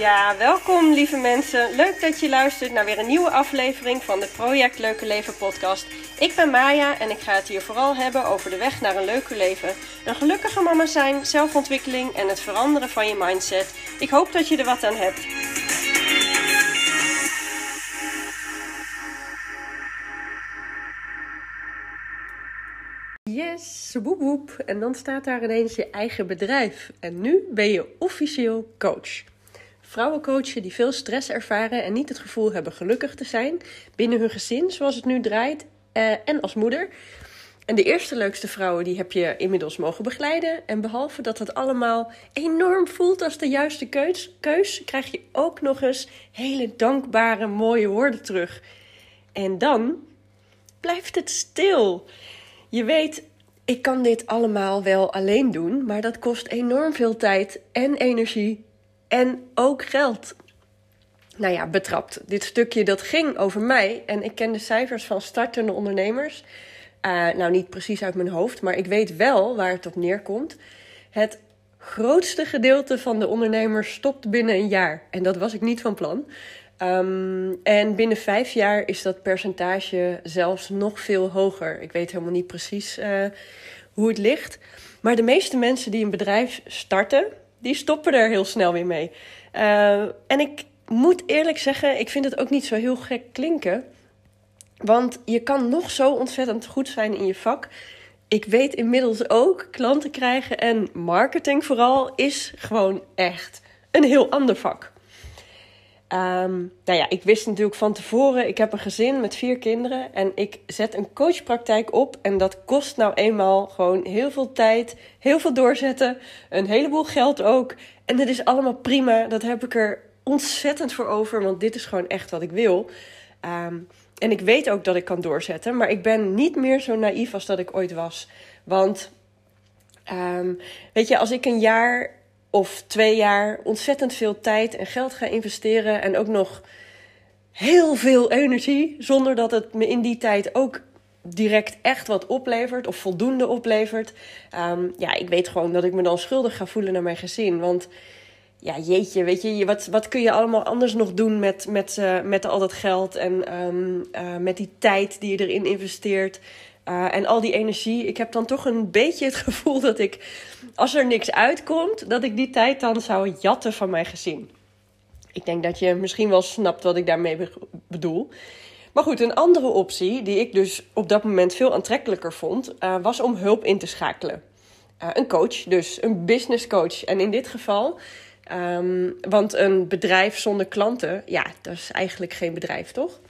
Ja, welkom lieve mensen. Leuk dat je luistert naar weer een nieuwe aflevering van de Project Leuke Leven podcast. Ik ben Maya en ik ga het hier vooral hebben over de weg naar een leuker leven. Een gelukkige mama zijn, zelfontwikkeling en het veranderen van je mindset. Ik hoop dat je er wat aan hebt. Yes, woep woep. En dan staat daar ineens je eigen bedrijf. En nu ben je officieel coach. Vrouwen coachen die veel stress ervaren en niet het gevoel hebben gelukkig te zijn binnen hun gezin, zoals het nu draait, eh, en als moeder. En de eerste leukste vrouwen die heb je inmiddels mogen begeleiden. En behalve dat het allemaal enorm voelt als de juiste keus, keus krijg je ook nog eens hele dankbare, mooie woorden terug. En dan blijft het stil. Je weet, ik kan dit allemaal wel alleen doen, maar dat kost enorm veel tijd en energie en ook geld. Nou ja, betrapt. Dit stukje dat ging over mij en ik ken de cijfers van startende ondernemers. Uh, nou, niet precies uit mijn hoofd, maar ik weet wel waar het op neerkomt. Het grootste gedeelte van de ondernemers stopt binnen een jaar. En dat was ik niet van plan. Um, en binnen vijf jaar is dat percentage zelfs nog veel hoger. Ik weet helemaal niet precies uh, hoe het ligt. Maar de meeste mensen die een bedrijf starten, die stoppen er heel snel weer mee. Uh, en ik moet eerlijk zeggen, ik vind het ook niet zo heel gek klinken. Want je kan nog zo ontzettend goed zijn in je vak. Ik weet inmiddels ook, klanten krijgen en marketing vooral is gewoon echt een heel ander vak. Um, nou ja, ik wist natuurlijk van tevoren, ik heb een gezin met vier kinderen en ik zet een coachpraktijk op. En dat kost nou eenmaal gewoon heel veel tijd, heel veel doorzetten, een heleboel geld ook. En dat is allemaal prima, dat heb ik er ontzettend voor over, want dit is gewoon echt wat ik wil. Um, en ik weet ook dat ik kan doorzetten, maar ik ben niet meer zo naïef als dat ik ooit was. Want, um, weet je, als ik een jaar of twee jaar ontzettend veel tijd en geld ga investeren en ook nog heel veel energie, zonder dat het me in die tijd ook direct echt wat oplevert of voldoende oplevert. Um, ja, ik weet gewoon dat ik me dan schuldig ga voelen naar mijn gezin. Want ja, jeetje, weet je, wat, wat kun je allemaal anders nog doen met, met, uh, met al dat geld en um, uh, met die tijd die je erin investeert? Uh, en al die energie. Ik heb dan toch een beetje het gevoel dat ik, als er niks uitkomt, dat ik die tijd dan zou jatten van mijn gezin. Ik denk dat je misschien wel snapt wat ik daarmee bedoel. Maar goed, een andere optie, die ik dus op dat moment veel aantrekkelijker vond, uh, was om hulp in te schakelen. Uh, een coach, dus een business coach. En in dit geval, um, want een bedrijf zonder klanten, ja, dat is eigenlijk geen bedrijf, toch?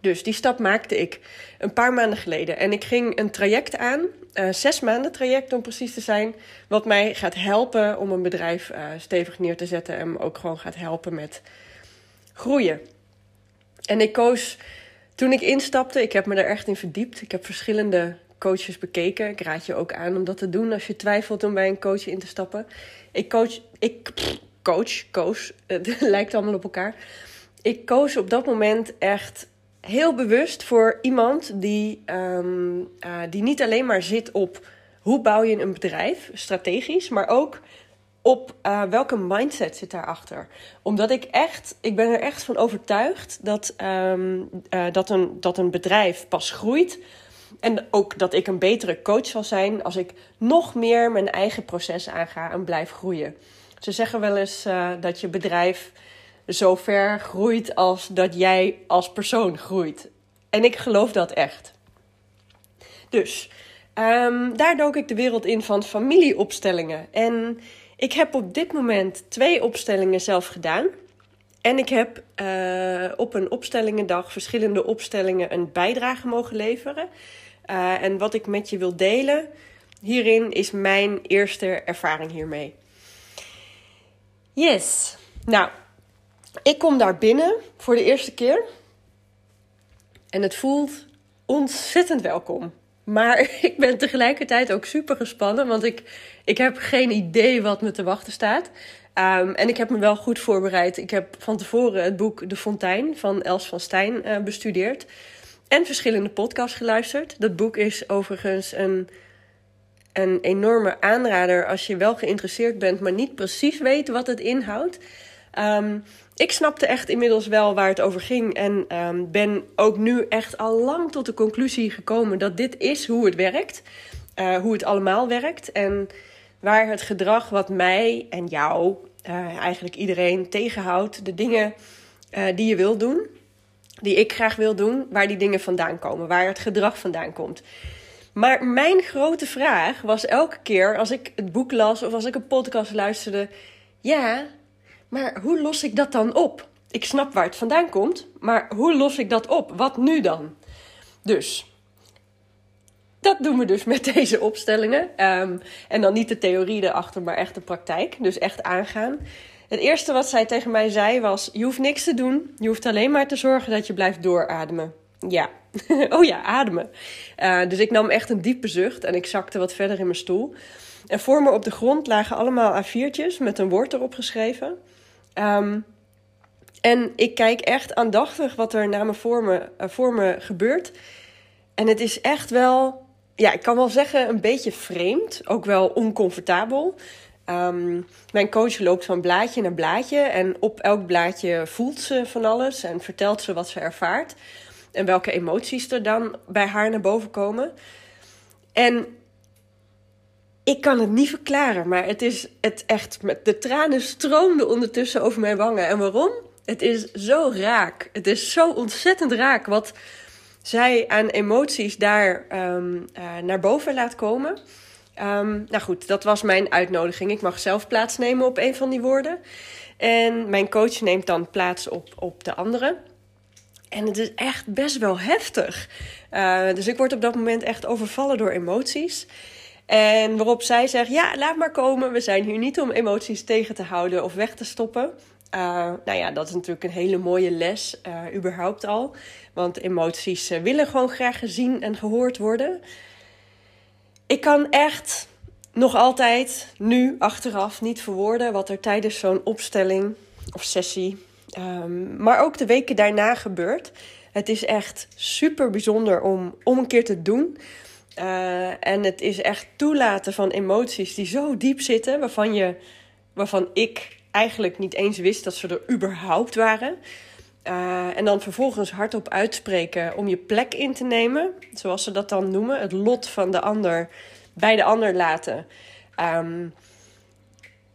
Dus die stap maakte ik een paar maanden geleden. En ik ging een traject aan, uh, zes maanden traject om precies te zijn, wat mij gaat helpen om een bedrijf uh, stevig neer te zetten en me ook gewoon gaat helpen met groeien. En ik koos, toen ik instapte, ik heb me er echt in verdiept. Ik heb verschillende coaches bekeken. Ik raad je ook aan om dat te doen als je twijfelt om bij een coach in te stappen. Ik coach, ik coach, koos, het lijkt allemaal op elkaar. Ik koos op dat moment echt heel bewust voor iemand die, um, uh, die niet alleen maar zit op hoe bouw je een bedrijf, strategisch, maar ook op uh, welke mindset zit daarachter. Omdat ik echt, ik ben er echt van overtuigd dat, um, uh, dat, een, dat een bedrijf pas groeit. En ook dat ik een betere coach zal zijn als ik nog meer mijn eigen proces aanga en blijf groeien. Ze zeggen wel eens dat je bedrijf zo ver groeit als dat jij als persoon groeit. En ik geloof dat echt. Dus um, daar dook ik de wereld in van familieopstellingen. En ik heb op dit moment twee opstellingen zelf gedaan. En ik heb uh, op een opstellingendag verschillende opstellingen een bijdrage mogen leveren. Uh, en wat ik met je wil delen hierin is mijn eerste ervaring hiermee. Yes. Nou, ik kom daar binnen voor de eerste keer. En het voelt ontzettend welkom. Maar ik ben tegelijkertijd ook super gespannen, want ik, ik heb geen idee wat me te wachten staat. Um, en ik heb me wel goed voorbereid. Ik heb van tevoren het boek De Fontein van Els van Stijn uh, bestudeerd. En verschillende podcasts geluisterd. Dat boek is overigens een, een enorme aanrader als je wel geïnteresseerd bent, maar niet precies weet wat het inhoudt. Ehm, ik snapte echt inmiddels wel waar het over ging. En ehm, ben ook nu echt al lang tot de conclusie gekomen dat dit is hoe het werkt. Uh, hoe het allemaal werkt. En waar het gedrag wat mij en jou, uh, eigenlijk iedereen tegenhoudt, de dingen uh, die je wil doen, die ik graag wil doen, waar die dingen vandaan komen, waar het gedrag vandaan komt. Maar mijn grote vraag was elke keer als ik het boek las of als ik een podcast luisterde: ja, maar hoe los ik dat dan op? Ik snap waar het vandaan komt, maar hoe los ik dat op? Wat nu dan? Dus dat doen we dus met deze opstellingen. Um, en dan niet de theorie erachter, maar echt de praktijk. Dus echt aangaan. Het eerste wat zij tegen mij zei was: Je hoeft niks te doen. Je hoeft alleen maar te zorgen dat je blijft doorademen. Ja, oh ja, ademen. Uh, dus ik nam echt een diepe zucht en ik zakte wat verder in mijn stoel. En voor me op de grond lagen allemaal A4'tjes met een woord erop geschreven. Um, en ik kijk echt aandachtig wat er na me voor, me, uh, voor me gebeurt. En het is echt wel ja, ik kan wel zeggen een beetje vreemd, ook wel oncomfortabel. Um, mijn coach loopt van blaadje naar blaadje en op elk blaadje voelt ze van alles en vertelt ze wat ze ervaart en welke emoties er dan bij haar naar boven komen. En ik kan het niet verklaren, maar het is het echt met de tranen stroomden ondertussen over mijn wangen. En waarom? Het is zo raak. Het is zo ontzettend raak wat zij aan emoties daar um, uh, naar boven laat komen. Um, nou goed, dat was mijn uitnodiging. Ik mag zelf plaatsnemen op een van die woorden. En mijn coach neemt dan plaats op, op de andere. En het is echt best wel heftig. Uh, dus ik word op dat moment echt overvallen door emoties. En waarop zij zegt: Ja, laat maar komen. We zijn hier niet om emoties tegen te houden of weg te stoppen. Uh, nou ja, dat is natuurlijk een hele mooie les, uh, überhaupt al. Want emoties uh, willen gewoon graag gezien en gehoord worden. Ik kan echt nog altijd, nu achteraf, niet verwoorden wat er tijdens zo'n opstelling of sessie, um, maar ook de weken daarna gebeurt. Het is echt super bijzonder om, om een keer te doen. En het is echt toelaten van emoties die zo diep zitten, waarvan, je, waarvan ik eigenlijk niet eens wist dat ze er überhaupt waren. Uh, en dan vervolgens hardop uitspreken om je plek in te nemen, zoals ze dat dan noemen, het lot van de ander bij de ander laten. Um,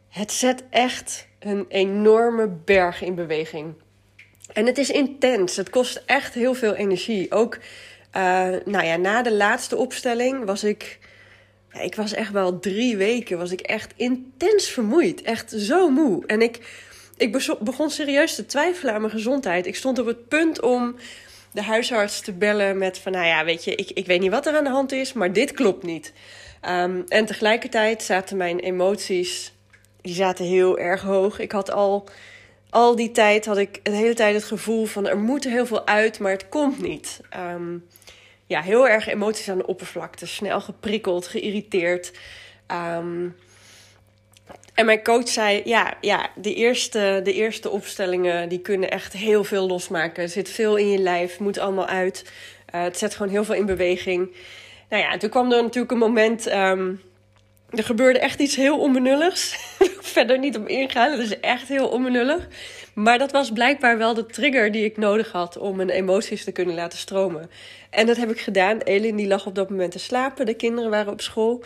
het zet echt een enorme berg in beweging. En het is intens. Het kost echt heel veel energie. Ook uh, nou ja, na de laatste opstelling was ik ik was echt wel drie weken, was ik echt intens vermoeid. Echt zo moe. En ik, ik begon serieus te twijfelen aan mijn gezondheid. Ik stond op het punt om de huisarts te bellen met van... nou ja, weet je, ik, ik weet niet wat er aan de hand is, maar dit klopt niet. Um, en tegelijkertijd zaten mijn emoties, die zaten heel erg hoog. Ik had al, al die tijd, had ik de hele tijd het gevoel van... er moet heel veel uit, maar het komt niet. Um, ja, heel erg emoties aan de oppervlakte. Snel geprikkeld, geïrriteerd. Um, en mijn coach zei, ja, ja de, eerste, de eerste opstellingen die kunnen echt heel veel losmaken. Er zit veel in je lijf, moet allemaal uit. Uh, het zet gewoon heel veel in beweging. Nou ja, toen kwam er natuurlijk een moment... Um, er gebeurde echt iets heel onbenulligs. Verder niet op ingaan, het is echt heel onbenullig. Maar dat was blijkbaar wel de trigger die ik nodig had om mijn emoties te kunnen laten stromen. En dat heb ik gedaan. Elin die lag op dat moment te slapen. De kinderen waren op school.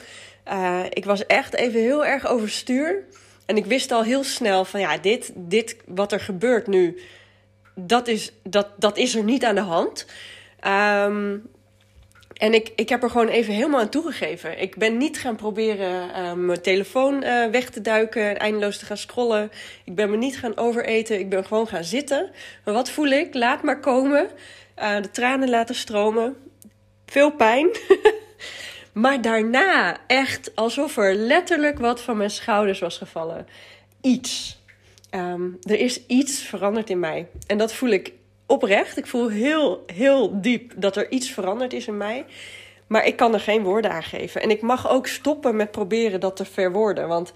Uh, ik was echt even heel erg overstuur. En ik wist al heel snel van ja, dit, dit wat er gebeurt nu, dat is, dat, dat is er niet aan de hand. Um, en ik, ik heb er gewoon even helemaal aan toegegeven. Ik ben niet gaan proberen uh, mijn telefoon uh, weg te duiken en eindeloos te gaan scrollen. Ik ben me niet gaan overeten. Ik ben gewoon gaan zitten. Maar wat voel ik? Laat maar komen. Uh, de tranen laten stromen. Veel pijn. maar daarna echt alsof er letterlijk wat van mijn schouders was gevallen. Iets. Um, er is iets veranderd in mij. En dat voel ik oprecht. Ik voel heel, heel diep dat er iets veranderd is in mij. Maar ik kan er geen woorden aan geven. En ik mag ook stoppen met proberen dat te verwoorden. Want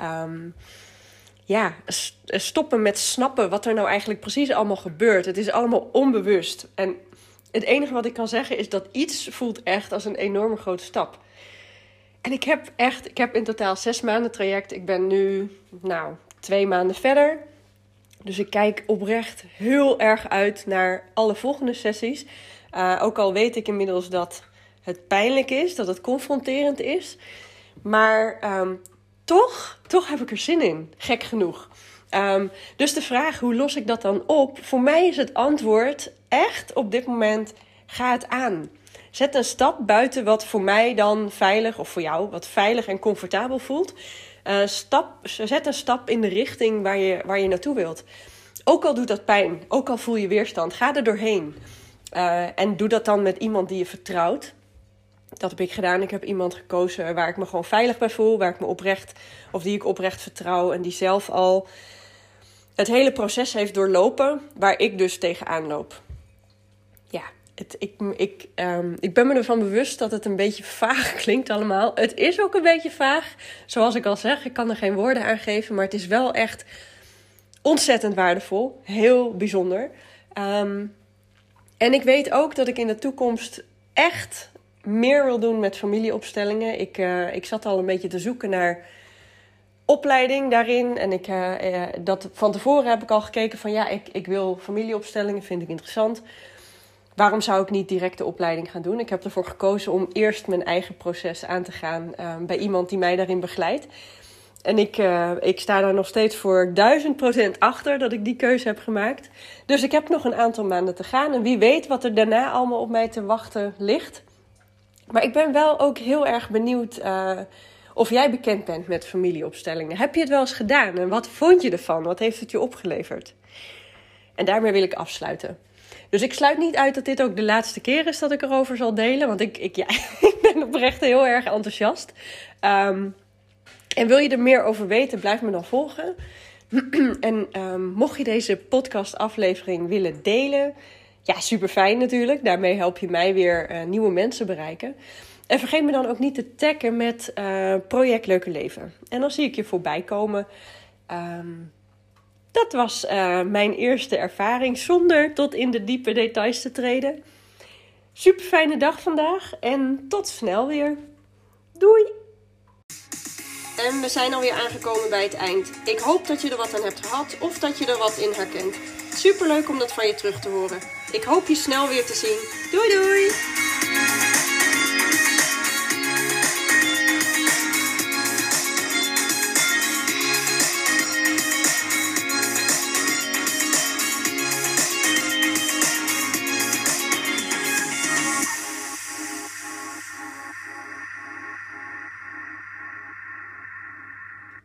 um, ja, stoppen met snappen wat er nou eigenlijk precies allemaal gebeurt. Het is allemaal onbewust. En het enige wat ik kan zeggen is dat iets voelt echt als een enorme grote stap. En ik heb echt, ik heb in totaal zes maanden traject. Ik ben nu, nou, twee maanden verder. Dus ik kijk oprecht heel erg uit naar alle volgende sessies. Uh, ook al weet ik inmiddels dat het pijnlijk is, dat het confronterend is. Maar um, toch, toch heb ik er zin in. Gek genoeg. Um, dus de vraag, hoe los ik dat dan op? Voor mij is het antwoord echt op dit moment, ga het aan. Zet een stap buiten wat voor mij dan veilig, of voor jou, wat veilig en comfortabel voelt. Uh, stap, zet een stap in de richting waar je, waar je naartoe wilt. Ook al doet dat pijn, ook al voel je weerstand, ga er doorheen. Uh, en doe dat dan met iemand die je vertrouwt. Dat heb ik gedaan. Ik heb iemand gekozen waar ik me gewoon veilig bij voel, waar ik me oprecht, of die ik oprecht vertrouw en die zelf al het hele proces heeft doorlopen waar ik dus tegenaan loop. Het, ik, ik, um, ik ben me ervan bewust dat het een beetje vaag klinkt allemaal. Het is ook een beetje vaag. Zoals ik al zeg, ik kan er geen woorden aan geven. Maar het is wel echt ontzettend waardevol. Heel bijzonder. Um, en ik weet ook dat ik in de toekomst echt meer wil doen met familieopstellingen. Ik, uh, ik zat al een beetje te zoeken naar opleiding daarin. En ik, uh, dat, van tevoren heb ik al gekeken van ja, ik, ik wil familieopstellingen, vind ik interessant. Waarom zou ik niet direct de opleiding gaan doen? Ik heb ervoor gekozen om eerst mijn eigen proces aan te gaan uh, bij iemand die mij daarin begeleidt. En ik, uh, ik sta daar nog steeds voor duizend procent achter dat ik die keuze heb gemaakt. Dus ik heb nog een aantal maanden te gaan. En wie weet wat er daarna allemaal op mij te wachten ligt. Maar ik ben wel ook heel erg benieuwd uh, of jij bekend bent met familieopstellingen. Heb je het wel eens gedaan? En wat vond je ervan? Wat heeft het je opgeleverd? En daarmee wil ik afsluiten. Dus ik sluit niet uit dat dit ook de laatste keer is dat ik erover zal delen. Want ik, ik, ja, ik ben oprecht heel erg enthousiast. Um, en wil je er meer over weten, blijf me dan volgen. en um, mocht je deze podcast-aflevering willen delen, ja, super fijn natuurlijk. Daarmee help je mij weer uh, nieuwe mensen bereiken. En vergeet me dan ook niet te taggen met uh, Project Leuke Leven. En dan zie ik je voorbij komen. Um, dat was uh, mijn eerste ervaring zonder tot in de diepe details te treden. Super fijne dag vandaag en tot snel weer. Doei! En we zijn alweer aangekomen bij het eind. Ik hoop dat je er wat aan hebt gehad of dat je er wat in herkent. Super leuk om dat van je terug te horen. Ik hoop je snel weer te zien. Doei doei!